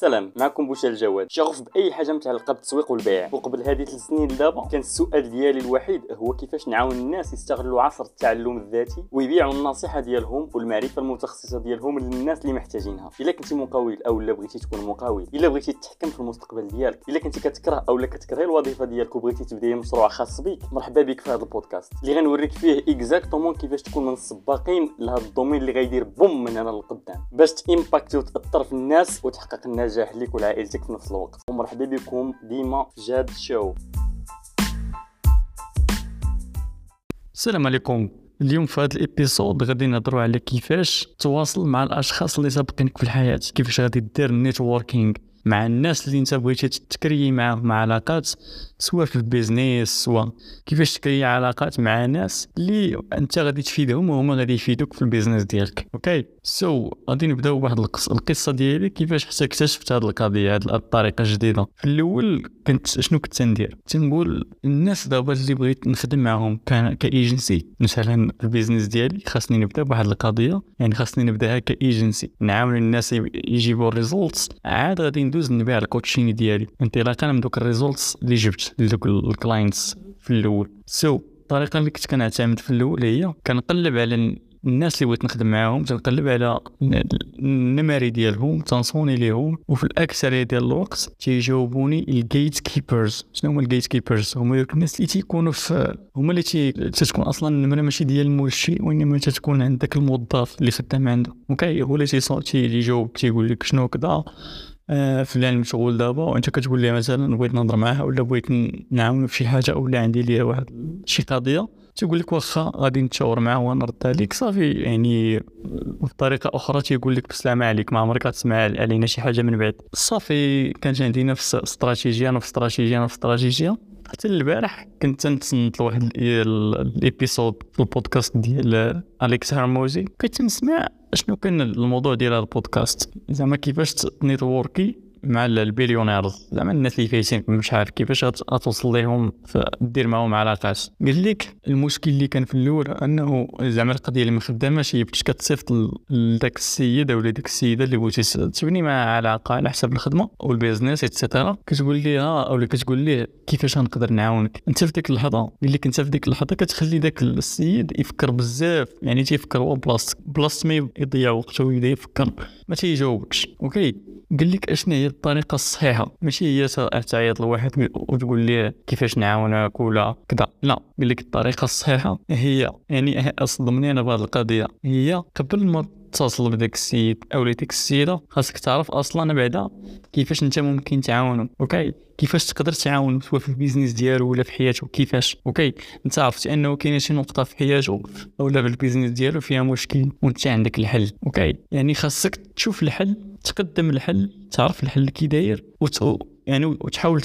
سلام معكم بوشا الجواد شغوف بأي حاجة متعلقه بالتسويق والبيع. وقبل هذه ثلاث سنين دابا كان السؤال ديالي الوحيد هو كيفاش نعاون الناس يستغلوا عصر التعلم الذاتي ويبيعوا النصيحة ديالهم والمعرفة المتخصصة ديالهم للناس اللي محتاجينها. إلا كنتي مقاول أو لا بغيتي تكون مقاول إلا بغيتي تتحكم في المستقبل ديالك إلا كنتي كتكره أو لا كتكره الوظيفة ديالك وبغيتي تبدأي مشروع خاص بك مرحبا بك في هذا البودكاست. اللي غنوريك فيه exactement كيفاش تكون من السباقين لهذا ال domaine اللي غيدير boom من هنا للقدام باش ت impacter وتاثر في الناس وتحقق النجاح لك ولعائلتك في نفس الوقت. ومرحبا بكم ديما في جاد شو. السلام عليكم. اليوم في هذا ال episode غادي نهضروا على كيفاش تواصل مع الأشخاص اللي سابقينك في الحياة. كيفاش غادي دير networking مع الناس اللي انت بغيتي ت créer معاهم مع علاقات سواء في ال business سواء كيفاش ت créer علاقات مع ناس اللي انت غادي تفيدهم وهما غادي يفيدوك في ال business ديالك. okay؟ so, غادي نبداو بواحد القصة ديالي كيفاش حتى اكتشفت هذه القضية هذه الطريقة الجديدة. في الأول كنت شنو كنت ندير تنقول الناس دابا اللي بغيت نخدم معاهم كإيجنسي. مثلا ال business ديالي خاصني نبدأ بواحد القضية يعني خاصني نبدأها كإيجنسي. نعاون الناس يجيبوا ال results عاد غادي ندوز نبيع ال coaching ديالي انطلاقا من دوك ال results اللي جبت لدوك ال clients في الأول so, الطريقة اللي كنت كنعتمد في الأول هي كنقلب على الناس اللي بغيت نخدم معاهم تنقلب على النماري ديالهم تنصوني ليهم وفي الاكثريه ديال الوقت تيجاوبوني ال gatekeepers شنو هما ال gatekeepers هما دوك الناس اللي تيكونوا في هما اللي تي... تتكون أصلا النمره ماشي ديال المرشي وانما تتكون عندك الموظف اللي خدام عنده okay هو اللي تيجاوب تيقول لك شنو كذا آه فلان مشغول دابا وأنت كتقول لي مثلا بغيت نهضر معاه ولا بغيت نعاونو في شي حاجة ولا عندي ليها واحد شي قضية تيقول لك واخا غادي نتشاور معاه ونرد عليك. صافي يعني بطريقة أخرى تيقول لك بسلامه عليك ما عمرك تسمع علينا شي حاجة من بعد. صافي كانت عندي نفس استراتيجية نفس استراتيجية نفس استراتيجية. حتى البارح كنت تنتصنت لواحد الإبيسود في البودكاست ديال أليكس هرموزي. كنت نسمع شنو كان الموضوع ديال البودكاست. زعما كيفاش network ي مع ال billionaires زعما الناس اللي فايتين مش عارف كيفاش غتوصل لهم دير معاهم علاقات قال لك المشكل اللي كان في الأول أنه زعما القضية اللي ما خداماش هي باش كتصيفط لذاك السيد أو لديك السيدة اللي بغيتي تبني معها علاقه على حساب الخدمة وال business et cetera كتقول لي ها أو كتقول ليه كيفاش غنقدر نعاونك؟ أنت في ديك اللحظة اللي كنت في ديك اللحظة كتخلي داك السيد يفكر بزاف يعني تيفكر هو بلاصتك. بلاصه ما يضيع وقته ويبدا يفكر. ما تيجاوبكش. okay قال لك اشنا هي الطريقة الصحيحة؟ ماشي هي تعيط لواحد وتقول ليه كيفاش نعاونك ولا كذا. لا قال لك الطريقة الصحيحة هي يعني أصدمني أنا بهذه القضية. هي قبل ما تتصل بداك السيد أو ديك السيدة خاصك تعرف أصلا بعدا كيفاش أنت ممكن تعاونه okay؟ كيفاش تقدر تعاون سواء في ال business ديالو ولا في حياته كيفاش؟ okay؟ أنت عرفت أنه كاينة شي نقطة في حياته ولا في ال business ديالو فيها مشكل وأنت عندك الحل okay؟ يعني خاصك تشوف الحل تقدم الحل تعرف الحل كي داير وت... يعني وتحاول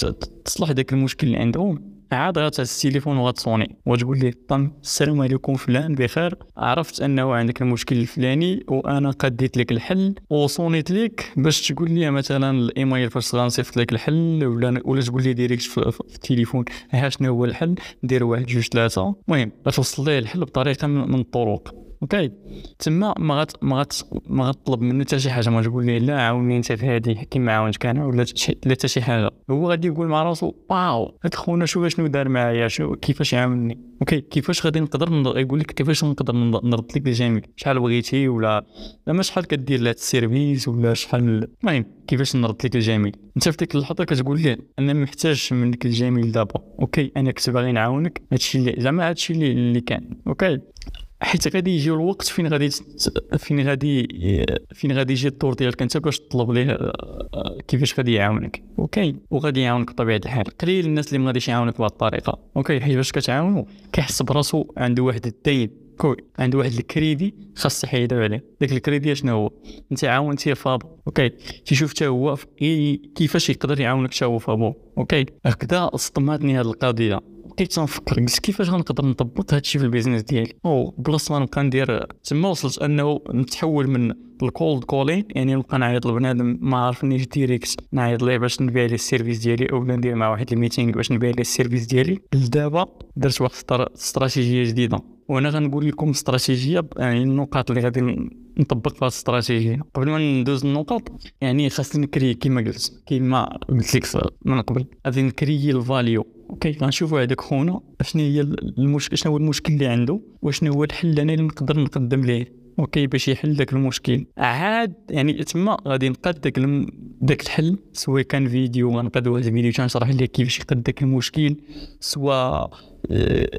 تصلح داك المشكل اللي عندهم. عاد التليفون وغتصوني وتقول لي طن السلام عليكم فلان بخير. عرفت أنه عندك المشكل الفلاني وأنا قديت لك الحل وصونيت لك باش تقول لي مثلا الإيميل فاش غنصيفط لك الحل ولا ولا تقول لي direct في التليفون ها شنو هو الحل دير واحد جوج ثلاثة. المهم غتوصل ليه الحل بطريقة من الطرق. okay. تما ما غت ما غت ما غطلب منه حتى شي حاجة. ما تقول ليه لا عاوني انت في هذه كيما عاونتك أنا ولا لا حتى شي حاجة. هو غادي يقول مع راسو wow هاد خونا شوف شنو دار معايا؟ شو كيفاش عاوني okay كيفاش غادي نقدر يقول لك كيفاش نقدر نرد لك الجميل شحال بغيتي؟ ولا زعما شحال كدير لهاد ال service؟ ولا شحال المهم كيفاش نرد لك الجميل انت في ديك اللحظة كتقول ليه أنا ما محتاجش منك الجميل دابا. okay أنا كنت باغي نعاونك. هادشي اللي زعما هادشي اللي كان. okay. حيت غادي يجي الوقت فين غادي فين غادي فين غادي يجي الدور ديالك انت باش تطلب ليه آه، كيفاش غادي يعاونك. okay وغادي يعاونك بطبيعة الحال. قليل الناس اللي ما غاديش يعاونك بهذه الطريقة. okay حيت باش كتعاونو كيحس براسو عنده واحد الدين كوي عنده واحد الكريدي خاص يحيدو عليه. داك الكريدي شنو هو؟ انت عاونتيه فابور. okay تيشوف حتى هو كيفاش يقدر يعاونك حتى هو فابور. okay هكذا صدماتني هذه القضية. بقيت تنفكر كيفاش غنقدر نطبق هادشي في ال business ديالي؟ أو بلاصة ما نبقى ندير تما وصلت أنه نتحول من ال cold calling يعني نبقى نعيط لبنادم ما عرفنيش direct نعيط ليه باش نبيع ليه ال service ديالي أو ندير مع واحد ال meeting باش نبيع ليه ال service ديالي. لدابا درت واحد استراتيجية جديدة. وأنا غنقول لكم استراتيجية يعني النقاط اللي غادي نطبق فيها الاستراتيجية. قبل ما ندوز النقاط يعني خاصني نكري كيما قلت كيما قلت لك من قبل غادي نكري ال value okay غنشوفوا هذاك خونا شنو هي المشكل شنو هو المشكل اللي عنده وشنو هو الحل أنا اللي نقدر نقدم ليه okay باش يحل داك المشكل. عاد يعني تما غادي نقاد داك الم... داك الحل سواء كان فيديو غنقاد واحد الفيديو تنشرح ليه كيفاش يقاد داك المشكل سواء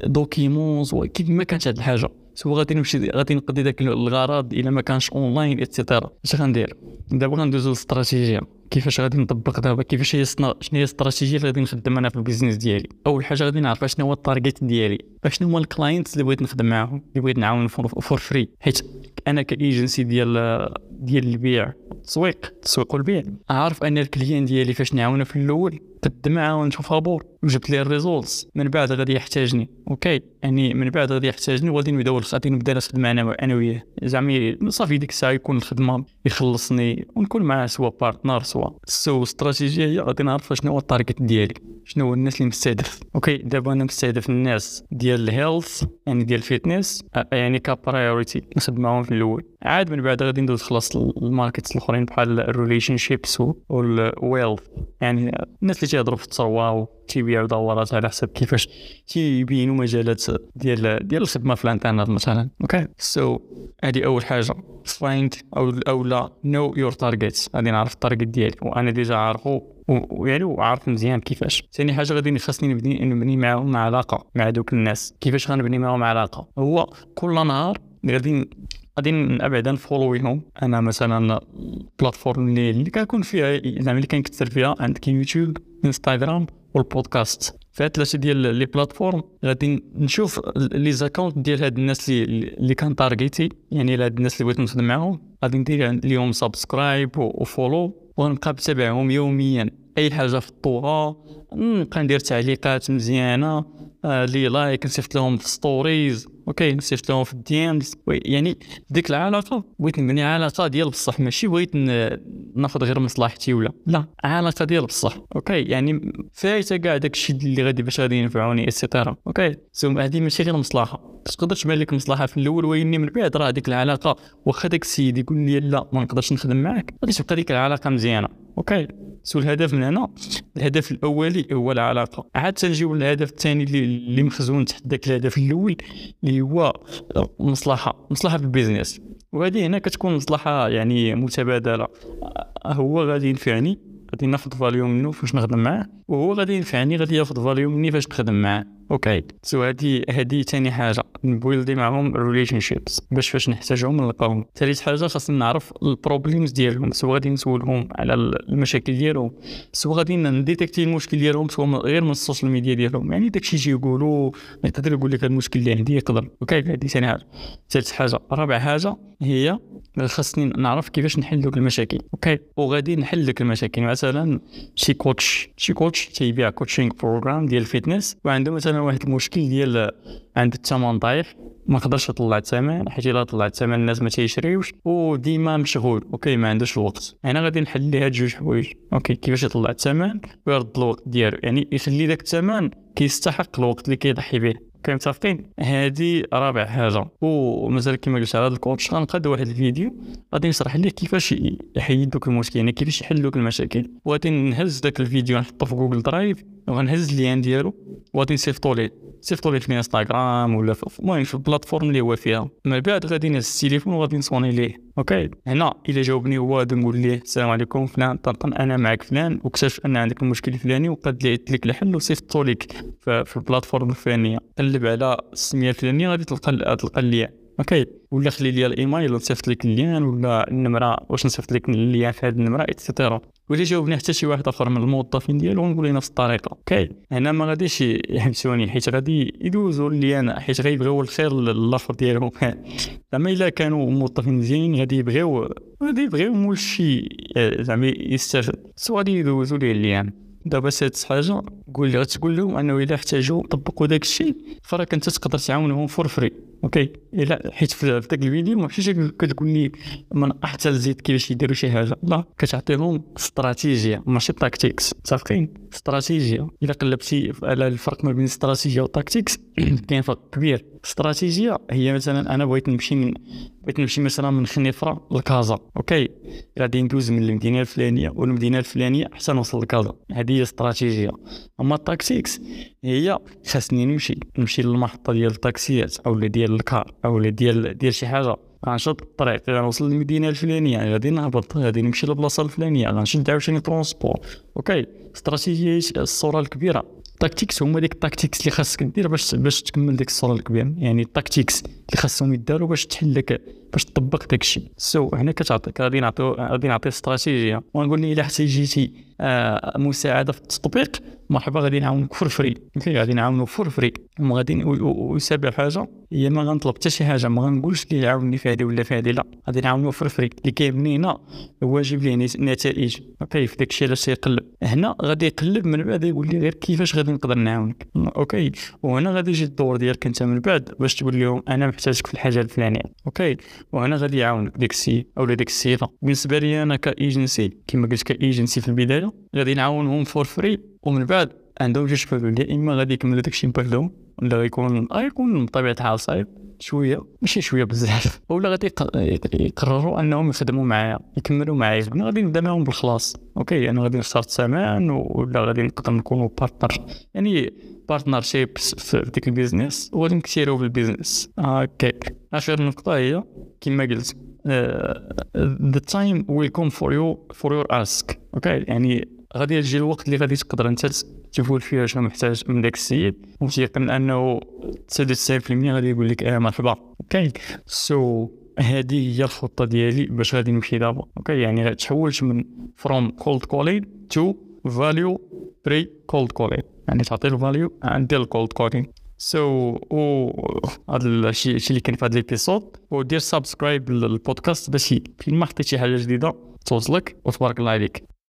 document سواء كيف ما كانت هاد الحاجة. سوا غادي نمشي غادي نقضي داك الغرض إلا ما كانش online et cetera اش غندير؟ دابا غندوزو للاستراتيجيه كيفاش غادي نطبق دابا؟ كيفاش هي شنو هي الاستراتيجية اللي غادي نخدم أنا في ال business ديالي؟ أول حاجة غادي نعرف شنو هو ال target ديالي. شنو هما ال clients اللي بغيت نخدم معاهم اللي بغيت نعاون for free حيت أنا كإيجنسي ديال ديال البيع التسويق التسويق والبيع. عارف أن ال client ديالي فاش نعاونه في الأول قد معاه ونشوف فابور وجبت ليه ال results. من بعد غادي يحتاجني. okay يعني من بعد غادي يحتاجني وغادي نبداو غادي نبدأ نخدم أنا أنا وياه. زعما صافي ديك الساعة يكون الخدمة يخلصني ونكون معاه سوا partner سوا. so استراتيجية هي غادي نعرف شنو هو ال target ديالي شنو هو الناس اللي مستهدف. okay دابا أنا مستهدف الناس ديال ال health يعني ديال ال fitness يعني ك priority نخدم معاهم في الأول. عاد من بعد غادي ندوز خلاص ال markets الأخرين بحال ال relationships وال wealth يعني الناس اللي تيهضروا في الثروه تيبيعوا دورات على حسب كيفاش تيبينوا مجالات ديال ديال الخدمة في الانترنت مثلا. okay so هذه أول حاجة. find أو أو لا know your target غادي نعرف ال target ديالي. وأنا déjà عارفو ويعني وعارف مزيان كيفاش. ثاني حاجة غادي خاصني نبني نبني معاهم مع علاقة مع دوك الناس. كيفاش غنبني معاهم علاقة؟ هو كل نهار غادي غادي نبعد ن follow يهم أنا مثلا ال platform اللي, اللي كنكون فيها زعما اللي كنكثر فيها عندك يوتيوب إنستغرام والبودكاست. في ثلاثة ديال les plateformes غادي نشوف les accounts ديال هاد الناس اللي اللي كان target ي يعني هاد الناس اللي بغيت نخدم معاهم. غادي ندير ليهم subscribe و follow ونبقى نتابعهم يوميا. أي حاجة في الطورة نبقى ندير تعليقات مزيانة آه les likes نصيفط لهم في stories okay نصيفط لهم في ال DMs يعني ديك العلاقة بغيت نبني علاقة ديال بصح ماشي بغيت ناخذ غير مصلحتي ولا لا علاقة ديال بصح okay يعني فايتة كاع داكشي اللي غادي باش غادي ينفعوني et cetera okay. so هذه ماشي غير مصلحة تقدر تبان لك مصلحة في الأول ولكن من بعد راه ديك العلاقة واخا داك السيد يقول لي لا ما نقدرش نخدم معاك غادي تبقى ديك العلاقة مزيانة okay. so الهدف من هنا الهدف الأولي هو العلاقة. عاد تنجيو للهدف الثاني اللي, مخزون تحت ذاك الهدف الأول اللي هو مصلحه مصلحة في ال business. وهذه هنا كتكون مصلحة يعني متبادلة. هو غادي ينفعني غادي ناخذ value منه فاش نخدم معاه وهو غادي ينفعني غادي ياخذ value مني فاش نخدم معاه. okay. so هادي هادي ثاني حاجة. ن build ي معاهم relationships باش فاش نحتاجهم نلقاهم. ثالث حاجة خاصني نعرف ال problems ديالهم. سوا غادي نسولهم على المشاكل ديالهم. سوا غادي ن detect ي المشكل ديالهم سوا غير من ال social media ديالهم. يعني داكشي يجي يقولوا يقدر يقول لك المشكل اللي عندي يقدر. okay هادي ثاني حاجة. ثالث حاجة. رابع حاجة هي خاصني نعرف كيفاش نحل دوك المشاكل. okay. وغادي نحل دوك المشاكل. مثلا شي coach شي coach تيبيع coaching program ديال ال fitness وعنده مثلا واحد المشكل ديال عند الثمن ضعيف ما قدرش يطلع الثمن حيت إلا طلع الثمن الناس ما تيشريوش وديما مشغول okay ما عندوش الوقت. أنا غادي نحل ليه هاد جوج حوايج. okay كيفاش يطلع الثمن؟ ويرد الوقت ديالو. يعني يخلي داك الثمن كيستحق الوقت اللي كيضحي به. كاين متفقين. هذه رابع حاجة. ومازال كما قلت على هذا ال coach غنقاد واحد الفيديو غادي نشرح ليه كيفاش يحيد دوك المشكل يعني كيفاش يحل دوك المشاكل. وغادي نهز داك الفيديو نحطه في Google Drive وغنهز ال lien ديالو وغادي نصيفطو ليه. صيفطوا لي في انستغرام ولا في المهم في ال platform اللي هو فيها. من بعد غادي نهز التليفون وغادي نصوني ليه. okay هنا الا جاوبني هو غادي نقول ليه السلام عليكم فلان طرطن أنا معك فلان واكتشف ان عندك المشكل الفلاني وقد لقيت لك الحل وصيفطو لك في ال platform الفلانيه قلب على السميه الفلانيه غادي تلقى تلقى ال lien okay ولا خلي لي الايميل نصيفط لك ال lien ولا النمره واش نصيفط لك ال lien في هذه النمره et cetera ولا جاوبني حتى شي واحد آخر من الموظفين ديالو ونقول نفس الطريقة. okay. هنا ما غاديش يحبسوني حيت غادي يدوزوا لي أنا حيت غيبغيو الخير للآخر ديالهم. زعما إلا كانوا موظفين مزيانين غادي يبغيو غادي يبغيو مولشي زعما يستافد so غادي يدوزوا ليه ال lien دابا سادس حاجة قول لي غتقول لهم أنه إلا احتاجوا طبقوا داك الشيء فراك أنت تقدر تعاونهم for free okay. إلا حيت في ذاك الفيديو ماشي كتقول لي من احسن الزيت كيفاش يديروا شي حاجة. لا كتعطيهم استراتيجية. ماشي tactics متفقين؟ استراتيجية. إلا قلبتي على الفرق ما بين استراتيجية و tactics كاين فرق كبير. استراتيجية هي مثلا أنا بغيت نمشي من بغيت نمشي مثلا من خنيفرة لكازا. okay. غادي ندوز من المدينة الفلانية والمدينة الفلانية حتى نوصل لكازا. هذه هي استراتيجية. أما ال tactics هي خاصني نمشي نمشي للمحطة ديال التاكسيات أو ديال الكار أو ديال ديال شي حاجة. غنشد الطريق غنوصل للمدينة الفلانية غادي نهبط غادي نمشي للبلاصه الفلانية غنشد عاوتاني transport. okay استراتيجية الصورة الكبيرة. ال tactics هما ديك ال tactics اللي خاصك دير باش باش تكمل ديك الصورة الكبيرة. يعني ال tactics. اللي خاصهم يداروا باش تحل لك باش تطبق داك الشيء. so هنا كتعطيك غادي نعطيو غادي نعطي استراتيجية. ونقول لي إلا احتاجيتي آه مساعدة في التطبيق مرحبا غادي نعاونك for free غادي نعاونو for free وغادي وسابع حاجة هي ما غنطلب حتى شي حاجة. ما غنقولش ليه عاوني في هذه ولا في هذه لا. غادي نعاونو for free اللي كيهمني هنا هو جيب لي نتائج. okay في داك الشيء علاش يقلب. هنا غادي يقلب من بعد يقول لي غير كيفاش غادي نقدر نعاونك. okay. وهنا غادي يجي الدور ديالك أنت من بعد باش تقول لهم أنا محتاجك في الحاجة الفلانية. okay. وهنا غادي يعاونك ديك السي أو ديك السيده بالنسبة لي أنا كإيجنسي كما قلت كإيجنسي في البداية غادي نعاونهم for free ومن بعد عندهم جوج حلول يا إما غادي يكملوا داكشي بوحدهم ولا غيكون غيكون بطبيعه الحال صعيب شوية. ماشي شوية بزاف. ولا غادي يقرروا أنهم يخدموا معايا يكملوا معايا. أنا غادي نبدأ معاهم بالخلاص. okay أنا غادي نختار الثمن ولا غادي نقدر نكونوا partner يعني partnership في ديك ال business نكثروا في ال business هكاك اخر نقطه هي كما قلت the time will come for you for your ask okay يعني غادي يجي الوقت اللي غادي تقدر انت تقول فيه شنو محتاج من داك السيد وتيقن انه 99% غادي يقول لك آه مرحبا okay so هذه هي الخطه ديالي باش غادي نمشي دابا أوكي يعني تحولت من from cold calling to value pre cold calling يعني تعطي له value عندي ال cold calling so و هذا الشيء اللي كان في هذا ال episode ودير subscribe للبودكاست باش ما حطيت شي حاجة جديدة توصلك وتبارك الله عليك.